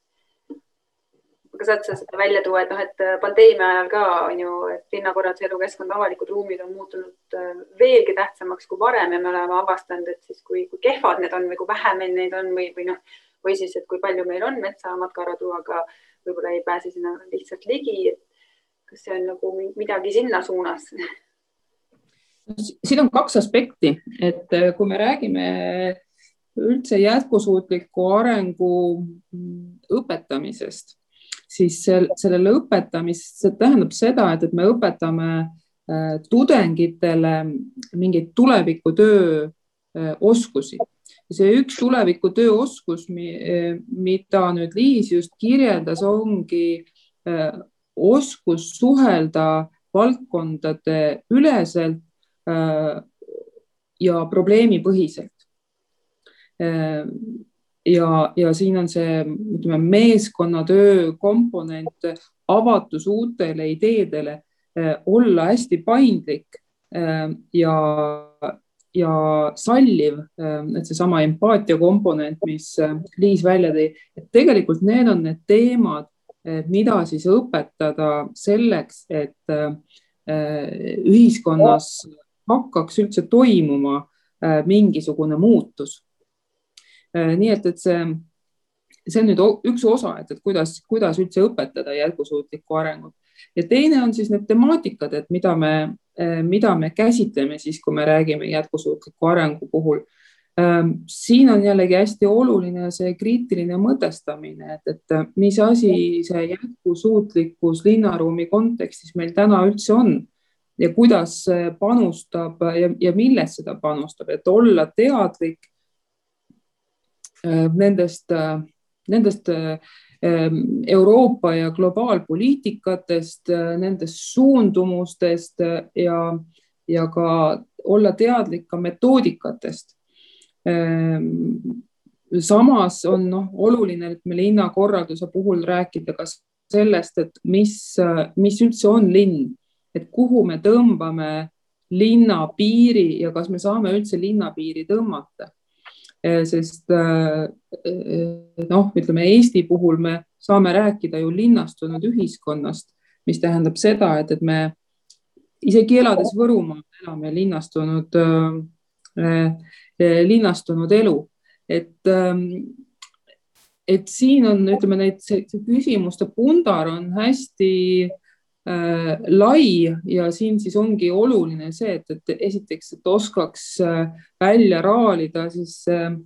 aga saad sa seda välja tuua, et noh, et äh, pandeemia ajal ka on ju, et linnakorralduse elukeskkond, avalikud ruumid on muutunud äh, veelgi tähtsamaks kui varem ja me oleme avastanud, et siis kui, kui kehvad need on või kui vähe meil neid on või, või noh, või siis, et kui palju meil on metsa matkaradu, aga võib-olla ei pääse sinna lihtsalt ligi. kas see on nagu midagi sinna suunas? siin on kaks aspekti, et äh, kui me räägime üldse jätkusuutliku arengu mm, õpetamisest siis sellele õpetamist, see tähendab seda, et, et me õpetame äh, tudengitele mingeid tulevikutöö äh, oskusi. see üks tulevikutöö oskus, mida nüüd Liis just kirjeldas, ongi äh, oskus suhelda valdkondade üleselt ja probleemipõhiselt ja, ja siin on see, ütleme, meeskonnatöö komponent, avatus uutele ideedele, eh, olla hästi paindlik eh, ja, ja salliv, eh, et seesama empaatia komponent, mis Liis välja tõi, et tegelikult need on need teemad, mida siis õpetada selleks, et ühiskonnas hakkaks üldse toimuma mingisugune muutus nii et, et see, see on nüüd üks osa, et, et kuidas, kuidas üldse õpetada jätkusuutlikku arengut. Ja teine on siis need temaatikad, et mida me, mida me käsitleme siis, kui me räägime jätkusuutliku arengu puhul. Ehm, siin on jällegi hästi oluline see kriitiline mõtestamine, et, et mis asi see jätkusuutlikkus linnaruumi kontekstis meil täna üldse on ja kuidas panustab ja, ja millest seda panustab, et olla teadlik nendest, nendest ehm, Euroopa ja globaalpoliitikatest, nendest suundumustest ja, ja ka olla teadlik ka metoodikatest Ehm, samas on noh, oluline, et me linnakorralduse puhul rääkida ka sellest, et mis, mis üldse on linn, et kuhu me tõmbame linna piiri ja kas me saame üldse linna piiri tõmmata. Ehm, sest ehm, noh, ütleme Eesti puhul me saame rääkida ju linnastunud ühiskonnast, mis tähendab seda, et, et me isegi elades Võrumaal elame linnastunud äh, Eh, linnastunud elu, et, ähm, et siin on, ütleme, neid, see küsimuste pundar on hästi äh, lai ja siin siis ongi oluline see, et, et esiteks, et oskaks äh, välja raalida siis äh,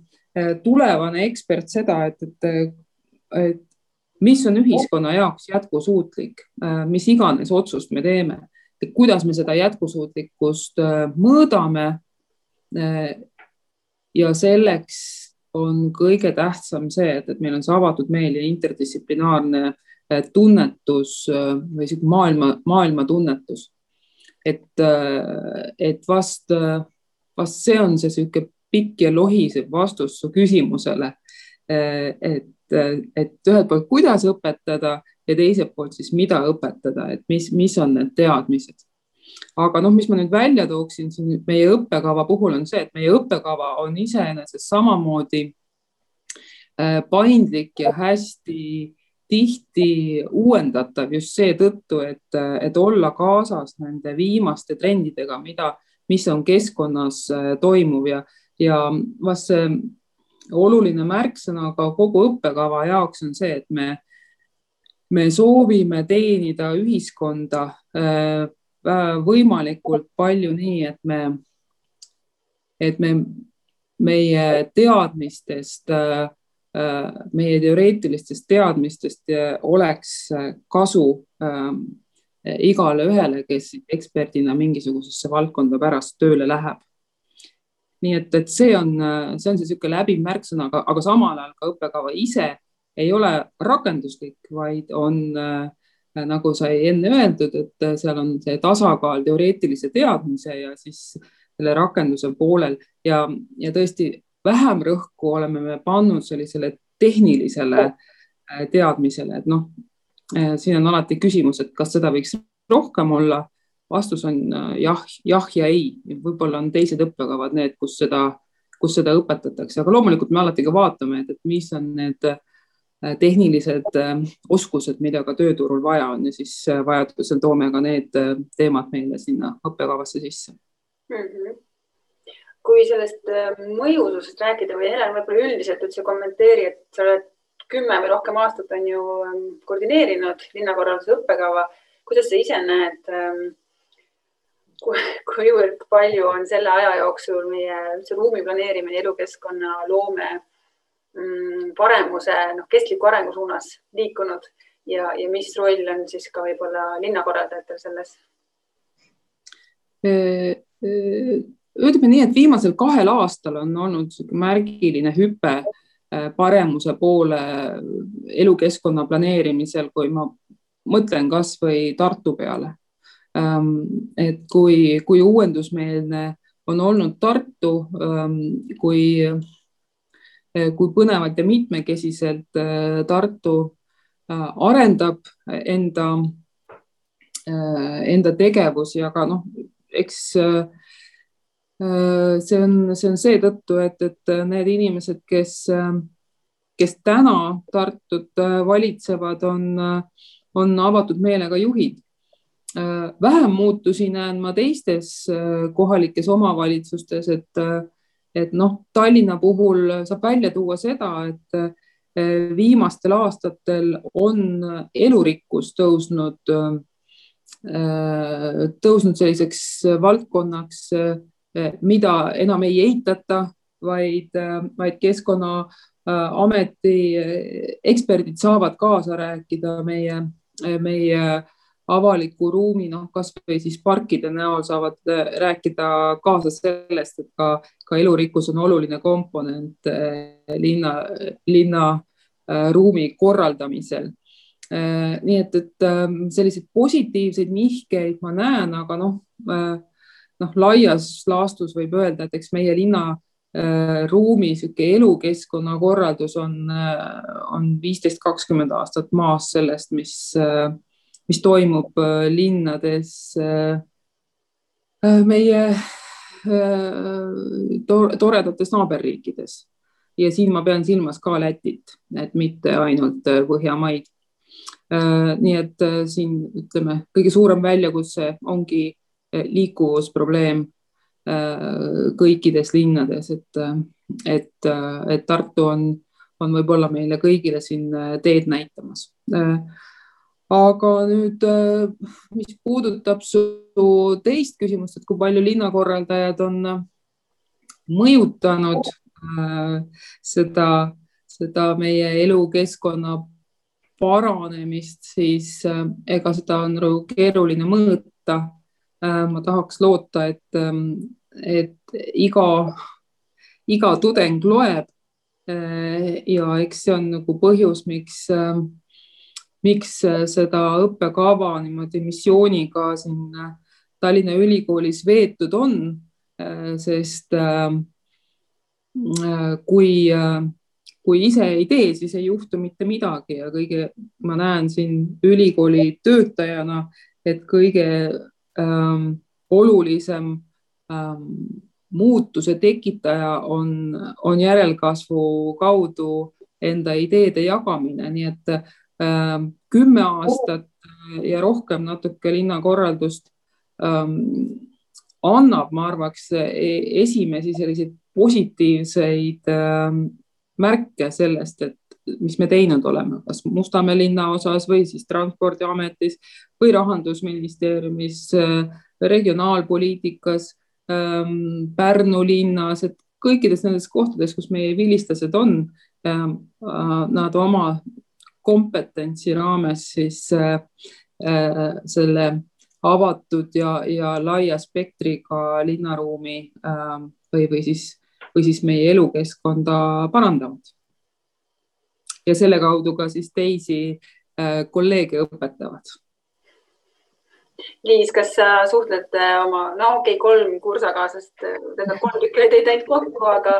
tulevane ekspert seda, et, et, et mis on ühiskonna jaoks jätkusuutlik, äh, mis iganes otsust me teeme, kuidas me seda jätkusuutlikkust äh, mõõdame ja selleks on kõige tähtsam see, et, et meil on see avatud meel ja interdistsiplinaarne eh, tunnetus eh, või sihuke maailma, maailma tunnetus. et, eh, et vast, vast see on see sihuke pikk ja lohisev vastus su küsimusele. et, et ühelt poolt, kuidas õpetada ja teiselt poolt siis, mida õpetada, et mis, mis on need teadmised aga noh, mis ma nüüd välja tooksin siin meie õppekava puhul on see, et meie õppekava on iseenesest samamoodi äh, paindlik ja hästi tihti uuendatav just seetõttu, et, et olla kaasas nende viimaste trendidega, mida, mis on keskkonnas äh, toimuv ja, ja vast see oluline märksõna ka kogu õppekava jaoks on see, et me, me soovime teenida ühiskonda äh, Äh, võimalikult palju nii, et me, et me, meie teadmistest, äh, meie teoreetilistest teadmistest oleks kasu igale ühele, kes eksperdina mingisugusesse valdkonda pärast tööle läheb. nii et, et see on, see on see niisugune läbiv märksõna, aga, aga samal ajal ka õppekava ise ei ole rakenduslik, vaid on äh, Äh, nagu sai enne öeldud, et äh, seal on see tasakaal teoreetilise teadmise ja siis selle rakenduse poolel ja, ja tõesti vähem rõhku oleme me pannud sellisele tehnilisele äh, teadmisele, et noh, siin on alati küsimus, et kas seda võiks rohkem olla. vastus on jah, jah ja ei, võib-olla on teised õppekavad need, kus seda, kus seda õpetatakse, aga loomulikult me alati ka vaatame, et, mis on need äh, Äh, tehnilised äh, oskused, mida ka tööturul vaja on ja siis äh, vajadusel toome ka need teemad meile sinna õppekavasse sisse mm. -hmm kui sellest mõjususest rääkida või Helen, võib-olla üldiselt üldse kommenteeri, et sa oled kümme või rohkem aastat on ju ähm, koordineerinud linnakorralduse õppekava. kuidas sa ise näed, ähm, kuivõrd palju on selle aja jooksul meie üldse ruumi planeerimine, elukeskkonna loome Mm, paremuse, noh, kestliku arengu suunas liikunud ja, ja mis roll on siis ka võib-olla linnakorraldajatel selles? Ütleme nii, et viimasel kahel aastal on olnud märgiline hüpe paremuse poole elukeskkonna planeerimisel, kui ma mõtlen kasvõi Tartu peale. et kui, kui uuendusmeelne on olnud Tartu, kui Eh, kui põnevalt ja mitmekesiselt Tartu arendab enda, enda tegevusi, aga noh, eks see on, see on seetõttu, et, et need inimesed, kes, kes täna Tartut valitsevad, on, on avatud meelega juhid. vähem muutusi näen ma teistes kohalikes omavalitsustes, et et noh, Tallinna puhul saab välja tuua seda, et viimastel aastatel on elurikkus tõusnud, tõusnud selliseks valdkonnaks, mida enam ei eitata, vaid, vaid Keskkonnaameti eksperdid saavad kaasa rääkida meie, meie avaliku ruumi, noh, kasvõi siis parkide näol saavad äh, rääkida kaasa sellest, et ka, ka elurikkus on oluline komponent äh, linna, linna äh, ruumi korraldamisel. nii et, et selliseid positiivseid nihkeid ma näen, aga noh, noh, laias laastus võib öelda, et eks meie linna ruumi niisugune elukeskkonna korraldus on, on viisteist, kakskümmend aastat maas sellest, mis mis toimub äh, linnades äh, äh, meie toredates naaberriikides ja siin ma pean silmas ka Lätit, et mitte ainult Põhjamaid. nii et siin ütleme, kõige suurem väljakutse ongi liikuvusprobleem kõikides linnades, et, et, et Tartu on, on võib-olla meile kõigile siin teed näitamas aga nüüd, äh, mis puudutab su teist küsimust, et kui palju linnakorraldajad on äh, mõjutanud äh, seda, seda meie elukeskkonna paranemist, siis ega seda on nagu keeruline mõõta. Ma tahaks loota, et, ähm, et iga, iga tudeng loeb. ja eks see on nagu põhjus, miks miks äh, seda õppekava niimoodi missiooniga siin äh, Tallinna Ülikoolis veetud on, äh, sest kui, kui ise ei tee, siis ei juhtu mitte midagi ja kõige, ma näen siin ülikooli töötajana, et kõige ähm, olulisem ähm, muutuse tekitaja on, on järelkasvu kaudu enda ideede jagamine, nii et Ähm, kümme aastat ja rohkem natuke linnakorraldust ähm, annab, ma arvaks, e-, esimesi selliseid positiivseid ähm, märke sellest, et mis me teinud oleme, kas Mustamäe linnaosas või siis Transpordiametis või Rahandusministeeriumis, äh, regionaalpoliitikas, Pärnu linnas, et kõikides nendes kohtades, kus meie vilistlased on, äh, nad oma kompetentsi raames siis äh, selle avatud ja, ja laia spektriga linnaruumi äh, või, või siis, või siis meie elukeskkonda parandavad. Ja selle kaudu ka siis teisi äh, kolleege õpetavad. Liis, kas sa suhtled oma, no okei okay,, kolm kursakaaslast, tähendab kolm tükki olid ainult kokku, aga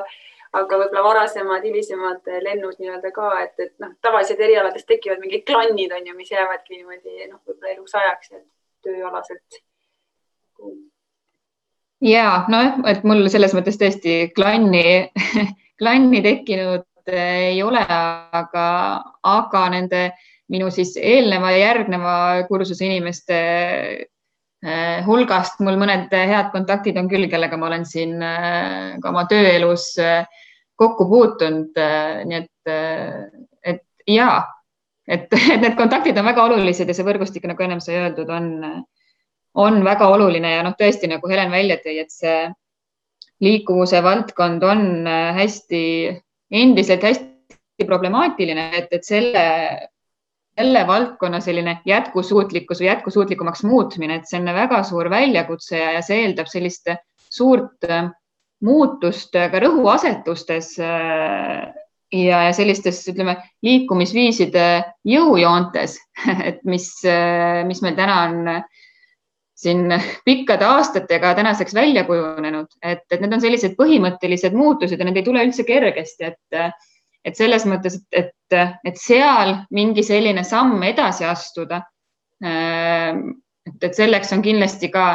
aga võib-olla varasemad, hilisemad lennud nii-öelda ka, et, et noh, tavaliselt erialadest tekivad mingid klannid on ju, mis jäävadki niimoodi noh, võib-olla eluks ajaks tööalaselt. ja noh, et mul selles mõttes tõesti klanni klanni tekkinud ei ole, aga, aga nende minu siis eelneva ja järgneva kursuse inimeste eh, hulgast mul mõned head kontaktid on küll, kellega ma olen siin eh, ka oma tööelus äh, kokku puutunud. Äh, nii et, äh, et ja, et, et need kontaktid on väga olulised ja see võrgustik, nagu ennem sai öeldud, on, on väga oluline ja noh, tõesti nagu Helen välja tõi, et see liikuvuse valdkond on äh, hästi, endiselt hästi problemaatiline, et, et selle, selle valdkonna selline jätkusuutlikkus või jätkusuutlikumaks muutmine, et see on väga suur väljakutse ja, ja see eeldab sellist suurt äh, muutust ka rõhuasetustes äh, ja sellistes, ütleme, liikumisviiside jõujoontes, et mis, äh, mis meil täna on siin pikkade aastatega tänaseks välja kujunenud, et, et need on sellised põhimõttelised muutused ja need ei tule üldse kergesti, et, et selles mõttes, et, et, et seal mingi selline samm edasi astuda. Et, et selleks on kindlasti ka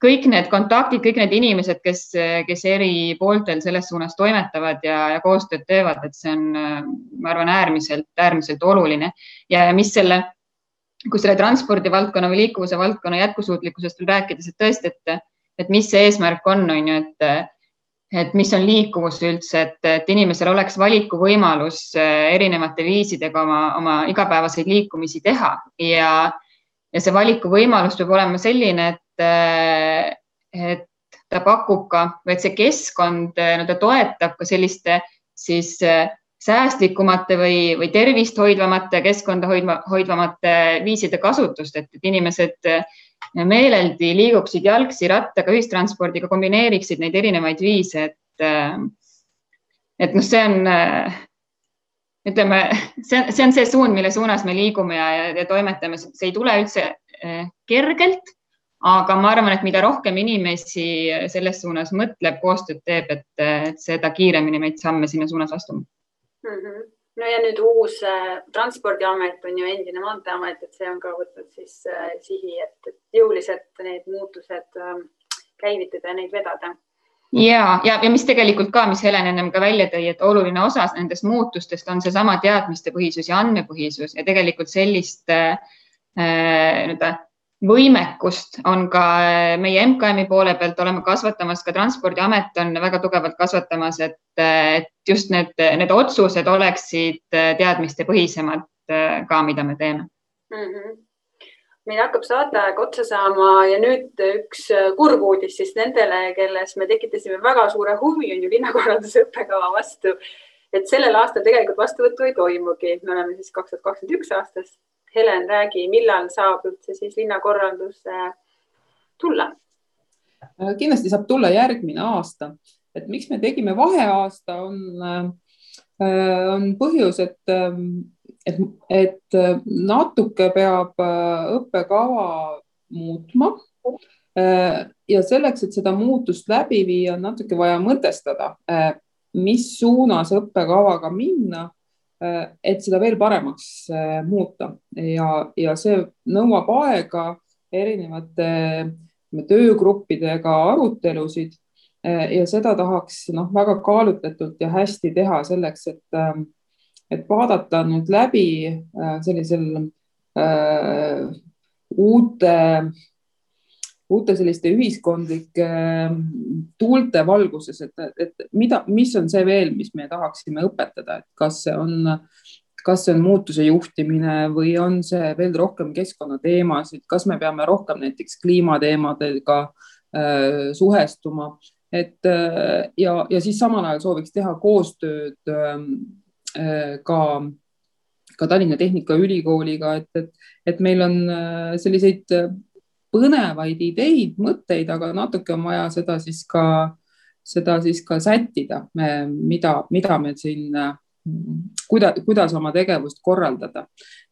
kõik need kontaktid, kõik need inimesed, kes, kes eri pooltel selles suunas toimetavad ja, ja koostööd teevad, et see on, ma arvan, äärmiselt, äärmiselt oluline ja mis selle, kui selle transpordivaldkonna või liikuvuse valdkonna jätkusuutlikkusest veel rääkides, et tõesti, et, et mis see eesmärk on, on ju, et, et mis on liikuvus üldse, et, et inimesel oleks valikuvõimalus äh, erinevate viisidega oma, oma igapäevaseid liikumisi teha. Ja, ja see valikuvõimalus peab olema selline, et, äh, et ta pakub ka või et see keskkond nii-öelda toetab ka selliste siis säästlikumate või, või tervist hoidvamate, keskkonda hoidva, hoidvamate viiside kasutust, et, et inimesed meeleldi liiguksid jalgsi, rattaga, ühistranspordiga, kombineeriksid neid erinevaid viise, et, äh, et noh, see on, äh, ütleme, see, see on see suund, mille suunas me liigume ja, ja, ja toimetame, see ei tule üldse äh, kergelt, aga ma arvan, et mida rohkem inimesi selles suunas mõtleb, koostööd teeb, et seda kiiremini meid samme sinna suunas astume mm. -hmm no ja nüüd uus äh, Transpordiamet on ju endine Maanteeamet, et see on ka võtnud siis äh, sihi, et jõuliselt need muutused äh, käivitada ja neid vedada. ja, ja, ja mis tegelikult ka, mis Helen ennem ka välja tõi, et oluline osa nendest muutustest on seesama teadmistepõhisus ja andmepõhisus ja tegelikult sellist äh, nii-öelda võimekust on ka äh, meie MKM-i poole pealt oleme kasvatamas, ka Transpordiamet on väga tugevalt kasvatamas, et, et just need, need otsused oleksid äh, teadmistepõhisemad ka, mida me teeme mm. -hmm meil hakkab saateaeg otsa saama ja nüüd üks kurb uudis siis nendele, kelles me tekitasime väga suure huvi, on ju linnakorralduse õppekava vastu. et sellel aastal tegelikult vastuvõttu ei toimugi, me oleme siis kaks tuhat kakskümmend üks aastas Helen, räägi, millal saab üldse siis linnakorraldus tulla? Äh, kindlasti saab tulla järgmine aasta, et miks me tegime vaheaasta, on, äh, on põhjus, et, et, et natuke peab äh, õppekava muutma. ja selleks, et seda muutust läbi viia, on natuke vaja mõtestada, mis suunas õppekavaga minna Äh, et seda veel paremaks äh, muuta. Ja, ja see nõuab aega erinevate töögruppidega arutelusid äh, ja seda tahaks noh, väga kaalutletult ja hästi teha selleks, et, et vaadata nüüd läbi sellisel äh, uute uute selliste ühiskondlike ähm, tuulte valguses, et, et mida, mis on see veel, mis me tahaksime õpetada, et kas see on, kas see on muutuse juhtimine või on see veel rohkem keskkonnateemasid, kas me peame rohkem näiteks kliimateemadega äh, suhestuma, et äh, ja, ja siis samal ajal sooviks teha koostööd ähm, äh, ka ka Tallinna Tehnikaülikooliga, et, et, et meil on äh, selliseid põnevaid ideid, mõtteid, aga natuke on vaja seda siis ka, seda siis ka sättida, mida, mida me siin, kuidas, kuidas oma tegevust korraldada.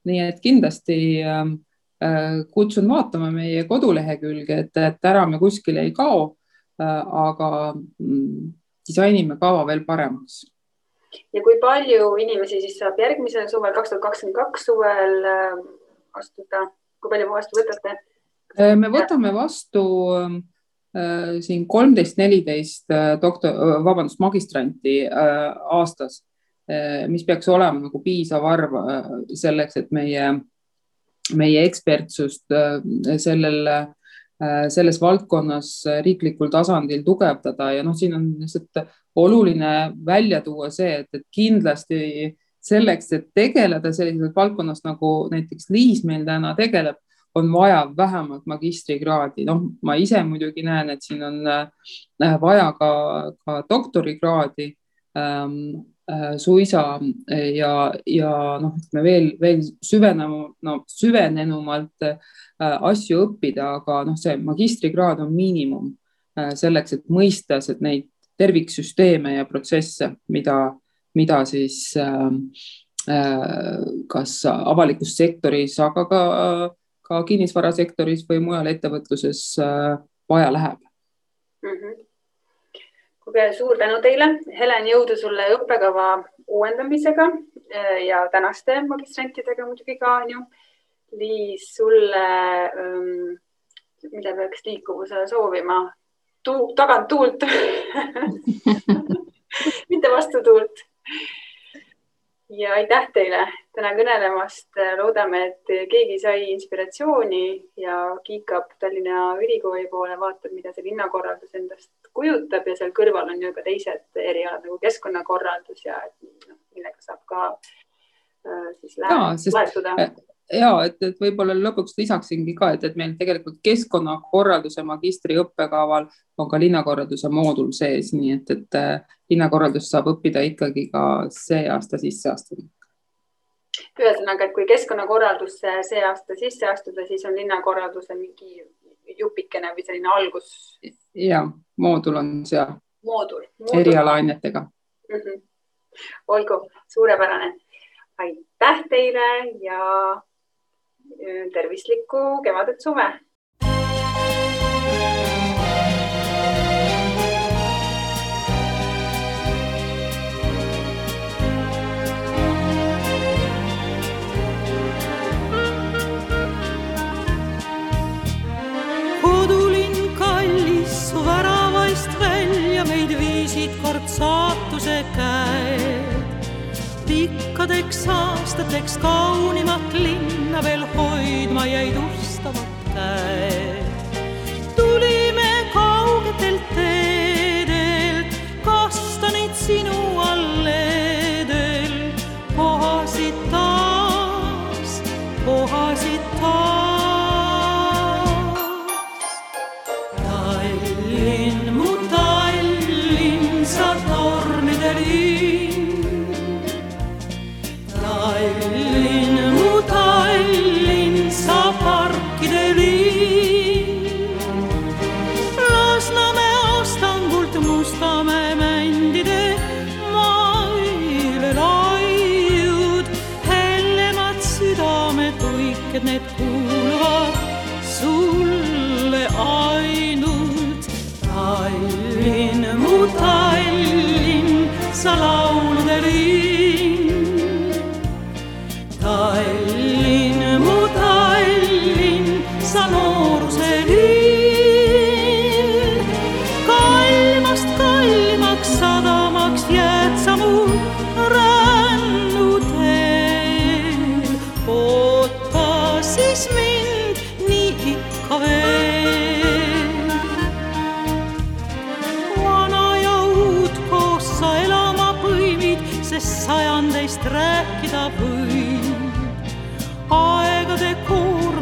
nii et kindlasti äh, kutsun vaatama meie kodulehekülge, et, et ära me kuskile ei kao äh,, aga mm, disainime kava veel paremaks ja kui palju inimesi siis saab järgmisel suvel, kaks tuhat kakskümmend kaks suvel äh, astuda, kui palju vastu võtate? Äh, me võtame vastu äh, siin kolmteist, neliteist äh, doktor, vabandust, magistranti aastas, mis peaks olema nagu piisav arv selleks, et meie, meie ekspertsust sellel, selles valdkonnas riiklikul tasandil tugevdada. Ja noh, siin on lihtsalt oluline välja tuua see, et, et kindlasti selleks, et tegeleda sellises valdkonnas nagu näiteks Liis meil täna tegeleb, on vaja vähemalt magistrikraadi, noh, ma ise muidugi näen, et siin on äh, vaja ka, ka doktorikraadi ähm, äh, suisa ja, ja noh, ütleme veel, veel süvenema, no süvenenumalt äh, asju õppida, aga noh, see magistrikraad on miinimum äh, selleks, et mõista neid terviksüsteeme ja protsesse, mida, mida siis äh, äh kas avalikus sektoris, aga ka ka kinnisvarasektoris või mujal ettevõtluses äh, vaja läheb mm. -hmm. kuulge, suur tänu teile, Helen, jõudu sulle õppekava uuendamisega äh, ja tänaste magistrantidega muidugi ka onju. Liis, sulle ähm,, mida peaks liikuvusele soovima? Tagant tuult mitte vastu tuult ja aitäh teile täna kõnelemast. loodame, et keegi sai inspiratsiooni ja kiikab Tallinna Ülikooli poole, vaatab, mida see linnakorraldus endast kujutab ja seal kõrval on ju ka teised erialad nagu keskkonnakorraldus ja noh, millega saab ka äh, siis lähetuda ja et, et võib-olla lõpuks lisaksingi ka, et, et meil tegelikult keskkonnakorralduse magistriõppekaval on ka linnakorralduse moodul sees, nii et, et äh, linnakorraldust saab õppida ikkagi ka see aasta sisse astuda. ühesõnaga, et kui keskkonnakorraldusse see aasta sisse astuda, siis on linnakorralduse mingi jupikene või selline algus. ja moodul on seal. moodul, moodul.. erialaainetega mm. -hmm. olgu, suurepärane. aitäh teile ja tervislikku kevadet, suve saatuse käed. pikkadeks aastateks kaunimat linna veel hoidma jäid ustavad käed. tulime kaugetelt teedelt,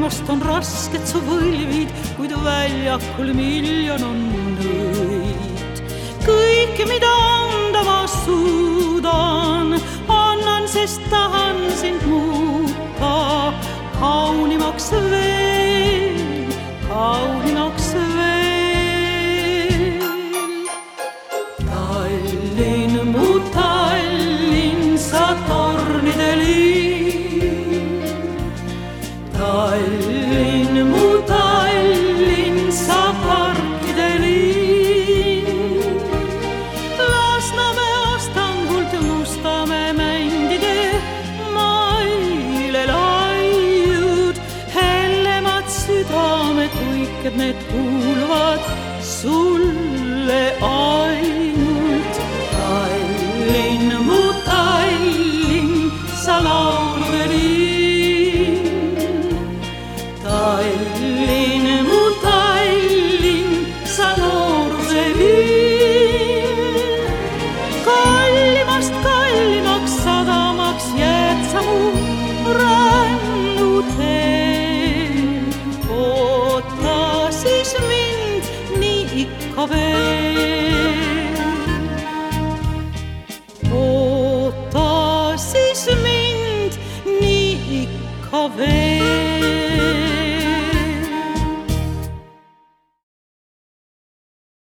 armast on rasked su võlvid, kuid väljakul miljon on nõid. kõike, mida anda ma suudan, annan, sest tahan sind muuta kaunimaks veel, kaunimaks